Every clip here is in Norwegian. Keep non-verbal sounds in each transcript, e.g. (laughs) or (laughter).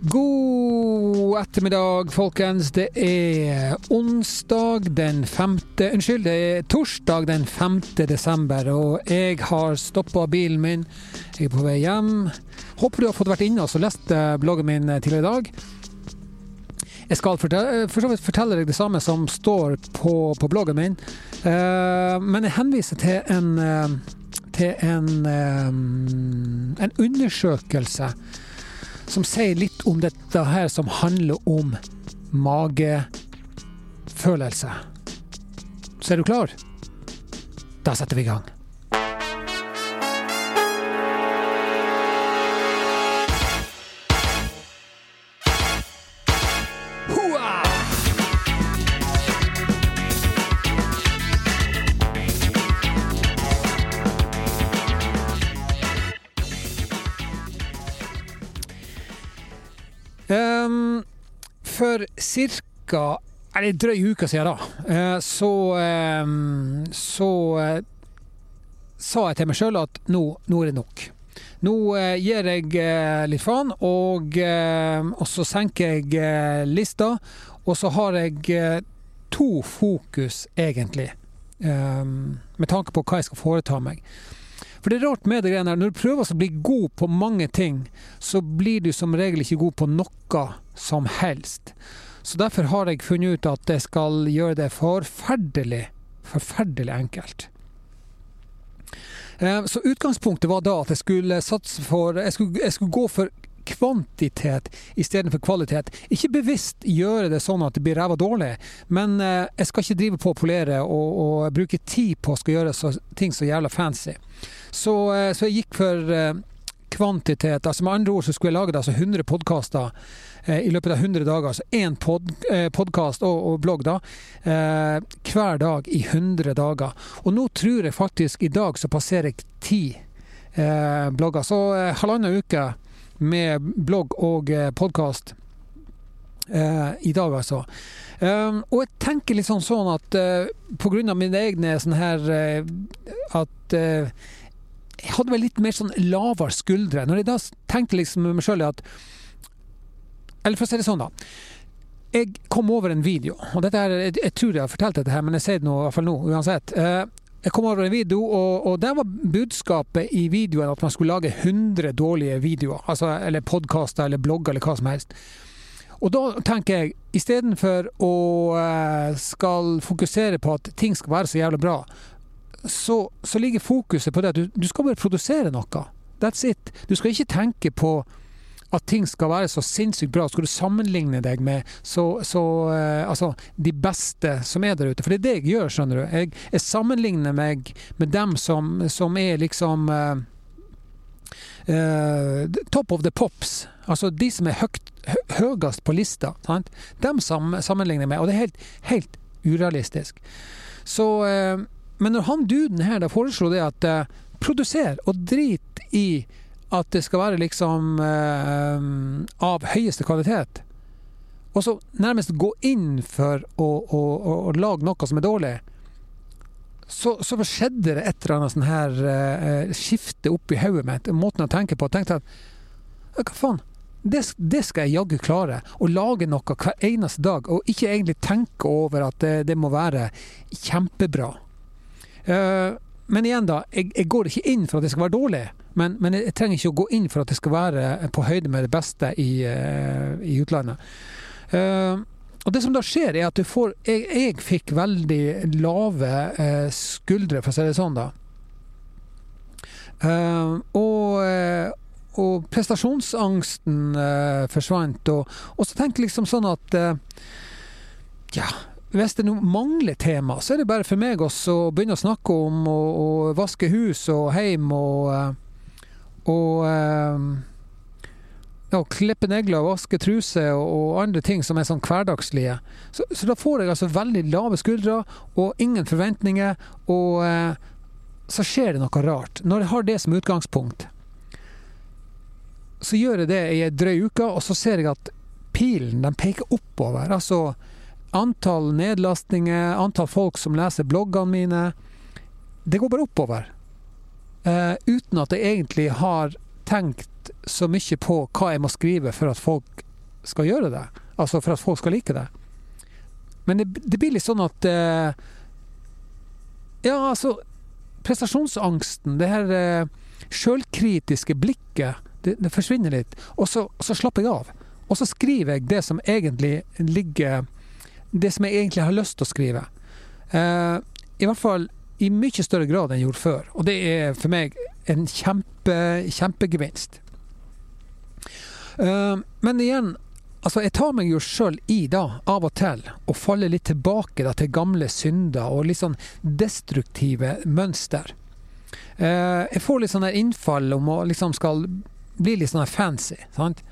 God ettermiddag, folkens. Det er onsdag den 5. Unnskyld, det er torsdag den 5. desember, og jeg har stoppa bilen min. Jeg er på vei hjem. Håper du har fått vært inne og lest eh, bloggen min tidligere i dag. Jeg skal fortelle, for så vidt fortelle deg det samme som står på, på bloggen min, uh, men jeg henviser til en, uh, til en, uh, en undersøkelse som sier litt om dette her som handler om magefølelse. Så er du klar? Da setter vi i gang. Um, for ca. En drøy uke siden, da, eh, så, um, så uh, sa jeg til meg sjøl at nå, nå, er det nok. Nå uh, gir jeg uh, litt faen, og, og, så senker jeg lista. Og så har jeg to fokus, egentlig, um, med tanke på hva jeg skal foreta meg. For det er rart med det greiene her. Når du prøver å bli god på mange ting, så blir du som regel ikke god på noe som helst. Så derfor har jeg funnet ut at jeg skal gjøre det forferdelig, forferdelig enkelt. Så utgangspunktet var da at jeg skulle satse for Jeg skulle, jeg skulle gå for kvantitet istedenfor kvalitet. Ikke bevisst gjøre det sånn at det blir ræva dårlig, men jeg skal ikke drive på å polere og, og bruke tid på å skal gjøre så, ting så jævla fancy. Så, så jeg gikk for kvantitet. altså Med andre ord så skulle jeg lage altså 100 podkaster eh, i løpet av 100 dager. Altså én pod, eh, og, og, blogg da, eh, hver dag i 100 dager. Og nå tror jeg faktisk i dag så passerer jeg ti eh, blogger. Så eh, halvannen uke med blogg og podkast. Uh, i dag, altså. Um, og jeg tenker litt sånn, sånn at uh, grunn av mine egne sånn her uh, At uh, jeg hadde vel litt mer sånn lavere skuldre. Når jeg da tenkte liksom meg sjøl at Eller for å si det sånn, da. Jeg kom over en video, og dette her, jeg, jeg tror jeg har fortalt dette her, men jeg sier det nå, i hvert fall nå uansett. Jeg kom over en video, og, og der var budskapet i videoen at man skulle lage 100 dårlige videoer. Altså, eller podkaster eller blogger eller hva som helst. Og da tenker jeg, istedenfor å skal fokusere på at ting skal være så jævlig bra, så, så, ligger fokuset på det at du, du, skal bare produsere noe. That's it. Du skal ikke tenke på at ting skal være så sinnssykt bra. Skal du sammenligne deg med så, så uh, altså, de beste som er der ute. For det er det jeg gjør, skjønner du. Jeg, jeg sammenligner meg med dem som, som er liksom uh, uh, top of the pops. Altså de som er høyt, høyest på lista. Sant? Dem sam, sammenligner jeg med. Og det er helt, helt urealistisk. Så men når han duden her da foreslo det at uh, produser og drit i at det skal være liksom eh, av høyeste kvalitet, og så nærmest gå inn for å, å, å, å lage noe som er dårlig, så, så, skjedde det et eller annet sånn her eh, skifte oppi hodet mitt, måten å tenke på. Jeg tenkte at hva faen, det, det, skal jeg jaggu klare. Å lage noe hver eneste dag, og ikke egentlig tenke over at det, det må være kjempebra. Eh, men igjen, da. Jeg, jeg, går ikke inn for at det skal være dårlig. Men, men, jeg trenger ikke å gå inn for at det skal være på høyde med det beste i, uh, i utlandet. Uh, og det som da skjer, er at du får Jeg, jeg fikk veldig lave skuldre, for å si det sånn, da. og og prestasjonsangsten forsvant. Og, og, så tenk liksom sånn at Ja, hvis det mangler tema, så er det bare for meg å begynne å snakke om å, vaske hus og heim og, eh, og eh, ja, klippe negler vaske truser og, andre ting som er sånn hverdagslige. Så, så, da får jeg altså veldig lave skuldre og ingen forventninger, og eh, så skjer det noe rart. Når jeg har det som utgangspunkt, så gjør jeg det i ei drøy uke, og så ser jeg at pilen den peker oppover. Altså antall nedlastninger, antall folk som leser bloggene mine Det går bare oppover. Uh, uten at jeg egentlig har tenkt så mye på hva jeg må skrive for at folk skal gjøre det. Altså for at folk skal like det. Men det, det blir litt sånn at uh, Ja, altså Prestasjonsangsten, det her uh, sjølkritiske blikket, det, det, forsvinner litt. Og så, så slapper jeg av. Og så skriver jeg det som egentlig ligger Det som jeg egentlig har lyst til å skrive. Eh, I hvert fall i mye større grad enn jeg gjorde før. Og det er for meg en kjempe, kjempegevinst. Uh, men igjen, altså jeg tar meg jo sjøl i da, av og til, å falle litt tilbake da, til gamle synder og litt sånn destruktive mønster. Uh, jeg får litt sånne innfall om å liksom skal bli litt sånn fancy. sant?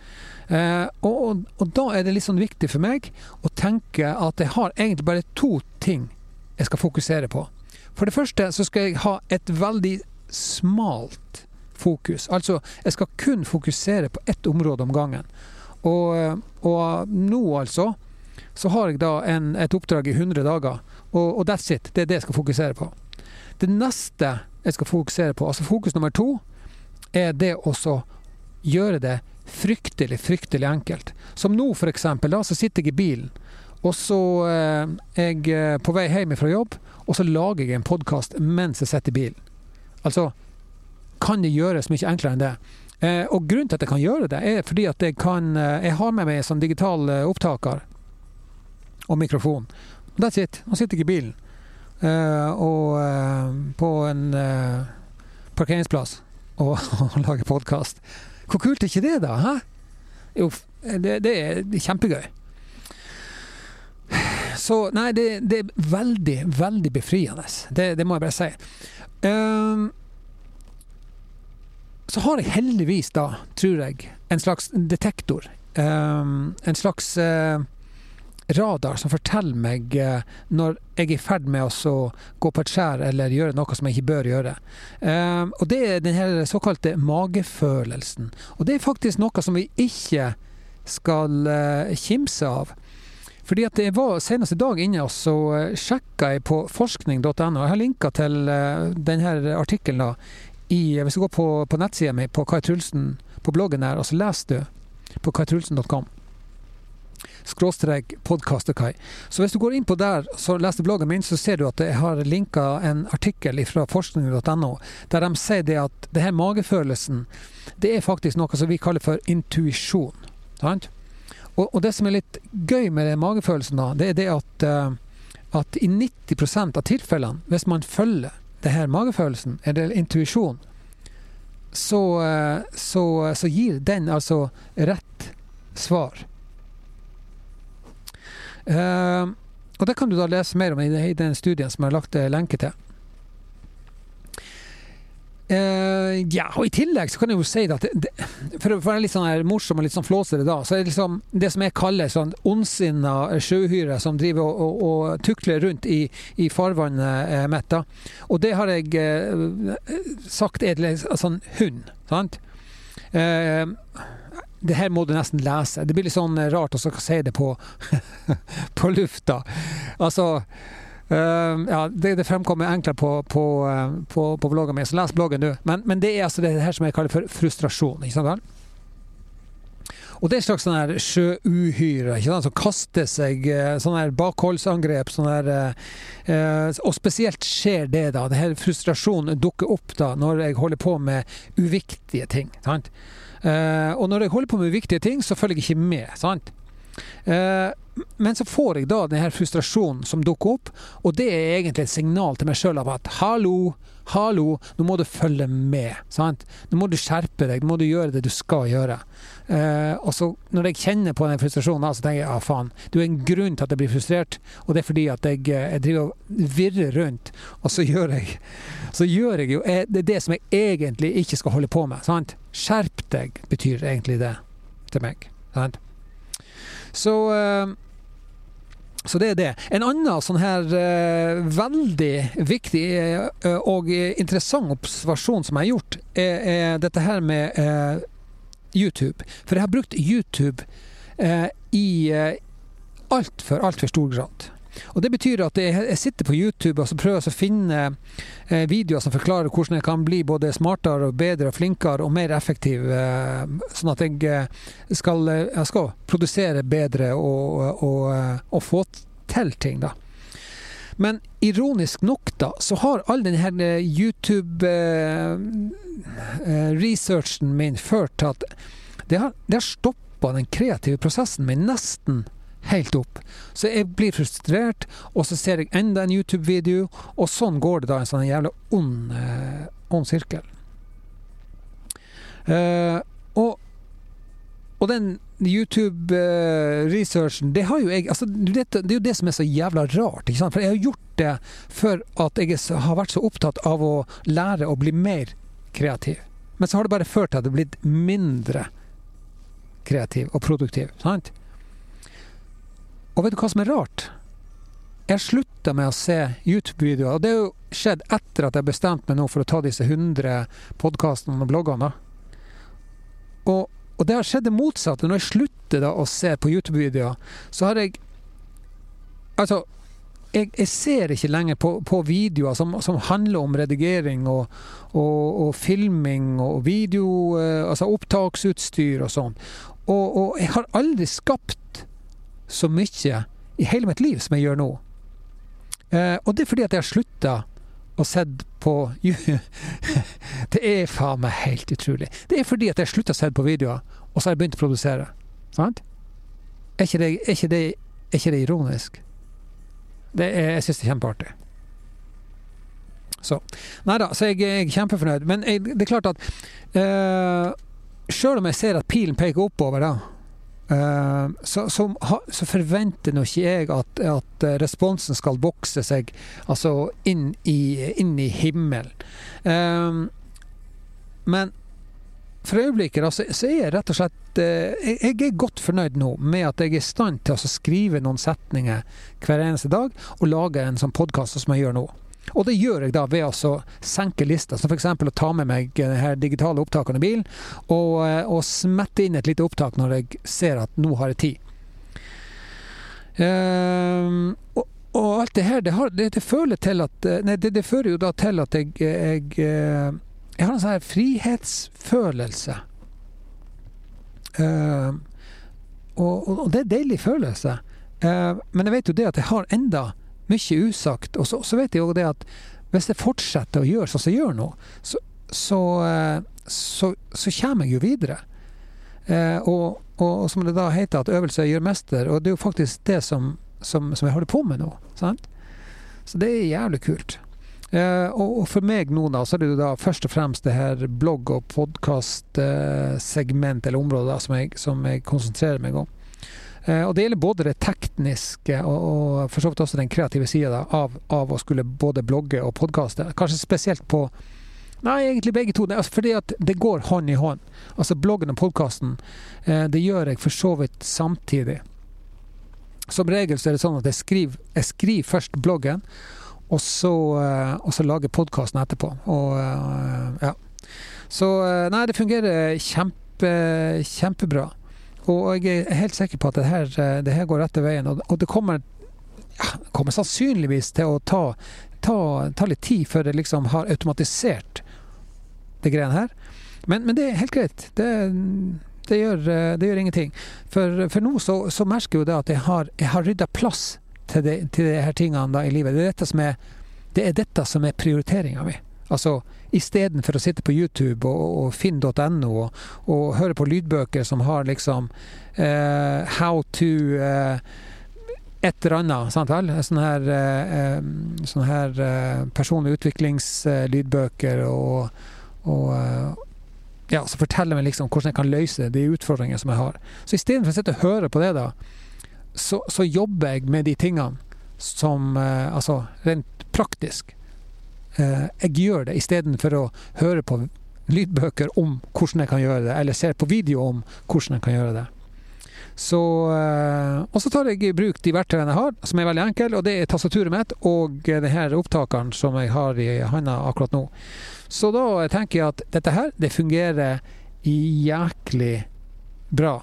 Eh, og, og, og, da er det litt sånn viktig for meg å tenke at jeg har egentlig bare to ting jeg skal fokusere på. For det første så skal jeg ha et veldig smalt fokus. Altså, jeg skal kun fokusere på ett område om gangen. Og, og nå, altså, så har jeg da en, et oppdrag i 100 dager. Og, og, that's it. Det er det jeg skal fokusere på. Det neste jeg skal fokusere på, altså fokus nummer to, er det å gjøre det fryktelig, fryktelig enkelt. Som nå, for eksempel. Da, så sitter jeg i bilen, og så eh, er jeg på vei hjem fra jobb, og så lager jeg en podkast mens jeg sitter i bilen. Altså, kan det gjøres mye enklere enn det? Eh, og grunnen til at jeg kan gjøre det, er fordi at jeg kan eh, Jeg har med meg en sånn digital eh, opptaker og mikrofon. That's it. Nå sitter jeg i bilen eh, og eh, på en eh, parkeringsplass og, (laughs) og lager podkast. Hvor kult er ikke det, da? Hæ? Jo, det, det er kjempegøy. Så nei, det, det, er veldig, veldig befriende. Det, det må jeg bare si. Um, så har jeg heldigvis da, tror jeg, en slags detektor. Um, en slags uh, radar som forteller meg uh, når jeg er i ferd med å gå på et skjær eller gjøre noe som jeg ikke bør gjøre. Um, og det er den her såkalte magefølelsen. Og det er faktisk noe som vi ikke skal uh, kimse av. Fordi at jeg var senest i dag inne og så sjekka jeg på forskning.no. Jeg har linka til denne artikkelen i, Hvis du går på, på nettsida mi, på Kai Trulsen, på bloggen der, og så leser du på kaitrulsen.com skråstrek podkaster-Kai. Så hvis du går inn på der så leser bloggen min, så ser du at jeg har linka en artikkel fra forskning.no, der de sier det at det her magefølelsen, det er faktisk noe som vi kaller for intuisjon. Og, og, det som er litt gøy med den magefølelsen, da, det er det at, uh, at i 90% av tilfellene, hvis man følger det her magefølelsen, eller intuisjon, så, eh, så, så, gir den altså rett svar. Uh, og det kan du da lese mer om i den studien som jeg har lagt lenke til. Uh, ja, og i tillegg så kan jeg jo si at det, det, for å være litt sånn her morsom og litt sånn flåsete da, så er det liksom det som jeg kaller sånn ondsinna sjøuhyre som driver og, og, og, tukler rundt i, i farvannet eh, mitt. Og det har jeg eh, sagt er sånn hund. sant? Eh, det her må du nesten lese. Det blir litt sånn rart å si det på, (laughs) på lufta. Altså ja, det, det, fremkommer enklere på, på, uh, på, på bloggen min, så les bloggen du. Men, men, det er altså det her som jeg kaller for frustrasjon. ikke sant? Og det er et slags sånn her sjøuhyre som kaster seg uh, sånn her bakholdsangrep. Sånn her, og spesielt skjer det da. Denne frustrasjonen dukker opp da når jeg holder på med uviktige ting. sant? og når jeg holder på med uviktige ting, så følger jeg ikke med. sant? Eh, men så får jeg da denne frustrasjonen som dukker opp, og det er egentlig et signal til meg sjøl av at hallo, hallo, nå må du følge med. Sant? Nå må du skjerpe deg, nå må du gjøre det du skal gjøre. Eh, og så når jeg kjenner på den frustrasjonen, så tenker jeg ja, faen, det er en grunn til at jeg blir frustrert, og det er fordi at jeg, eh, jeg driver og virrer rundt, og så gjør jeg så gjør jeg jo det, er det som jeg egentlig ikke skal holde på med. Sant? Skjerp deg, betyr egentlig det til meg. Sant? Så, eh, så det er det. En annen sånn her uh, veldig viktig uh, og interessant observasjon som jeg har gjort, er, er dette her med YouTube. For jeg har brukt YouTube i altfor, altfor stor grad. Og Det betyr at jeg, sitter på YouTube og så prøver jeg å finne eh, videoer som forklarer hvordan jeg kan bli både smartere, og bedre, og flinkere og mer effektiv. Eh, sånn at jeg eh, skal, jeg skal produsere bedre og, og, og, få til ting, da. Men ironisk nok, da, så har all denne YouTube-researchen min ført til at det har, det har stoppa den kreative prosessen min nesten helt opp. Så jeg blir frustrert, og så ser jeg enda en YouTube-video, og sånn går det da en sånn jævla ond, eh, ond sirkel. Eh, og, og den YouTube-researchen, det har jo jeg altså, det, det, er jo det som er så jævla rart. ikke sant? For jeg har gjort det for at jeg har vært så opptatt av å lære å bli mer kreativ. Men så har det bare ført til at det har blitt mindre kreativ og produktiv. sant? Og vet du hva som er rart? Jeg slutta med å se YouTube-videoer. Og det har jo skjedd etter at jeg bestemte meg nå for å ta disse 100 podkastene og bloggene. Og, og, det har skjedd det motsatte. Når jeg slutter da å se på YouTube-videoer, så har jeg Altså, jeg, jeg ser ikke lenger på, på videoer som, som, handler om redigering og, og, og filming og video eh, Altså opptaksutstyr og sånn. Og, jeg har aldri skapt så mye i hele mitt liv som jeg gjør nå. Eh, og det er fordi at jeg har slutta å se på (laughs) Det er faen meg helt utrolig. Det er fordi at jeg har slutta å se på videoer, og så har jeg begynt å produsere. Sant? Er ikke det, er ikke det, er ikke det ironisk? Det er, jeg syns det er kjempeartig. Så Nei da, så jeg, jeg er kjempefornøyd. Men jeg, det er klart at eh, Sjøl om jeg ser at pilen peker oppover, da, så, så, så, forventer nå ikke jeg at, at, responsen skal vokse seg altså inn i, inn i himmelen. Um, men for øyeblikket altså, så er jeg rett og slett jeg, jeg, er godt fornøyd nå med at jeg er i stand til å skrive noen setninger hver eneste dag og lage en sånn podkast som jeg gjør nå. Og det gjør jeg da ved å senke lista, som f.eks. å ta med meg denne her digitale opptakene i bilen, og, eh, og, smette inn et lite opptak når jeg ser at nå har jeg tid. Um, og, og, alt det her, det, har, det, det føler til at eh, Nei, det, det, fører jo da til at jeg, jeg, eh, jeg har en sånn her frihetsfølelse. Uh, og, og, det er en deilig følelse. Uh, men jeg vet jo det at jeg har enda mye usagt. Og så, så, vet jeg jo det at hvis jeg fortsetter å gjøre sånn som jeg gjør nå, så, så, eh, så, så kommer jeg jo videre. Eh, og, og, som det da heter, at øvelse gjør mester. Og det er jo faktisk det som, som, som jeg holder på med nå. Sant? Så det er jævlig kult. Eh, og, og, for meg nå, da, så er det jo da først og fremst det her blogg- og podkastsegment, eller området, da, som jeg, som jeg konsentrerer meg om. Eh, og det gjelder både det tekniske og, og for så vidt også den kreative sida av, av, å skulle både blogge og podkaste. Kanskje spesielt på Nei, egentlig begge to. Altså fordi at det går hånd i hånd. Altså bloggen og podkasten, eh, det gjør jeg for så vidt samtidig. Som regel så er det sånn at jeg skriver, jeg skriver først bloggen, og så, eh, og så lager podkasten etterpå. Og ja. Så nei, det fungerer kjempe, kjempebra. Og jeg er helt sikker på at det her, eh, det her går rette veien. Og, det kommer, ja, kommer, sannsynligvis til å ta, ta, ta, litt tid før det liksom har automatisert det greiene her. Men, men, det er helt greit. Det, det, gjør, eh, det gjør, ingenting. For, for nå så, så, merker jeg jo det at jeg har, jeg har rydda plass til, det, til de her tingene da, i livet. Det er dette som er, det er, er prioriteringa mi. Altså istedenfor å sitte på YouTube og, og finn.no og, og, høre på lydbøker som har liksom uh, how to uh, et eller annet. Sant vel? Sånne her, uh, sånne her uh, personlige utviklingslydbøker og, og ja, så forteller meg liksom hvordan jeg kan løse de utfordringene som jeg har. Så istedenfor å sitte og høre på det, da, så, så jobber jeg med de tingene som Altså rent praktisk Eh, jeg gjør det istedenfor å høre på lydbøker om hvordan jeg kan gjøre det, eller ser på video om hvordan jeg kan gjøre det. Så, eh, og så tar jeg i bruk de verktøyene jeg har, som er veldig enkle, og det er tastaturet mitt og denne opptakeren som jeg har i handa akkurat nå. Så da tenker jeg at dette her, det fungerer jæklig bra.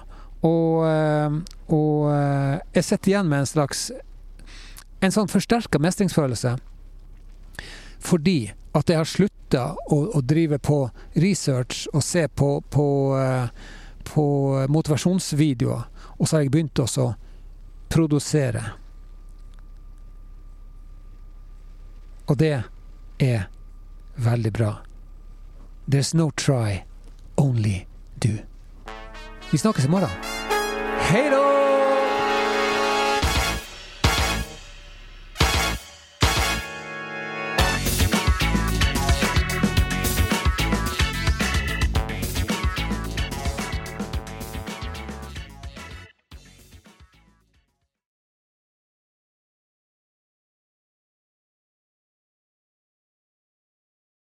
Og, eh, og jeg sitter igjen med en slags en sånn forsterka mestringsfølelse fordi at jeg har slutta å, å, drive på research og se på, på, uh, på motivasjonsvideoer, og så har jeg begynt også å produsere. Og det er veldig bra. There's no try, only do. Vi snakkes i morgen. Hei da!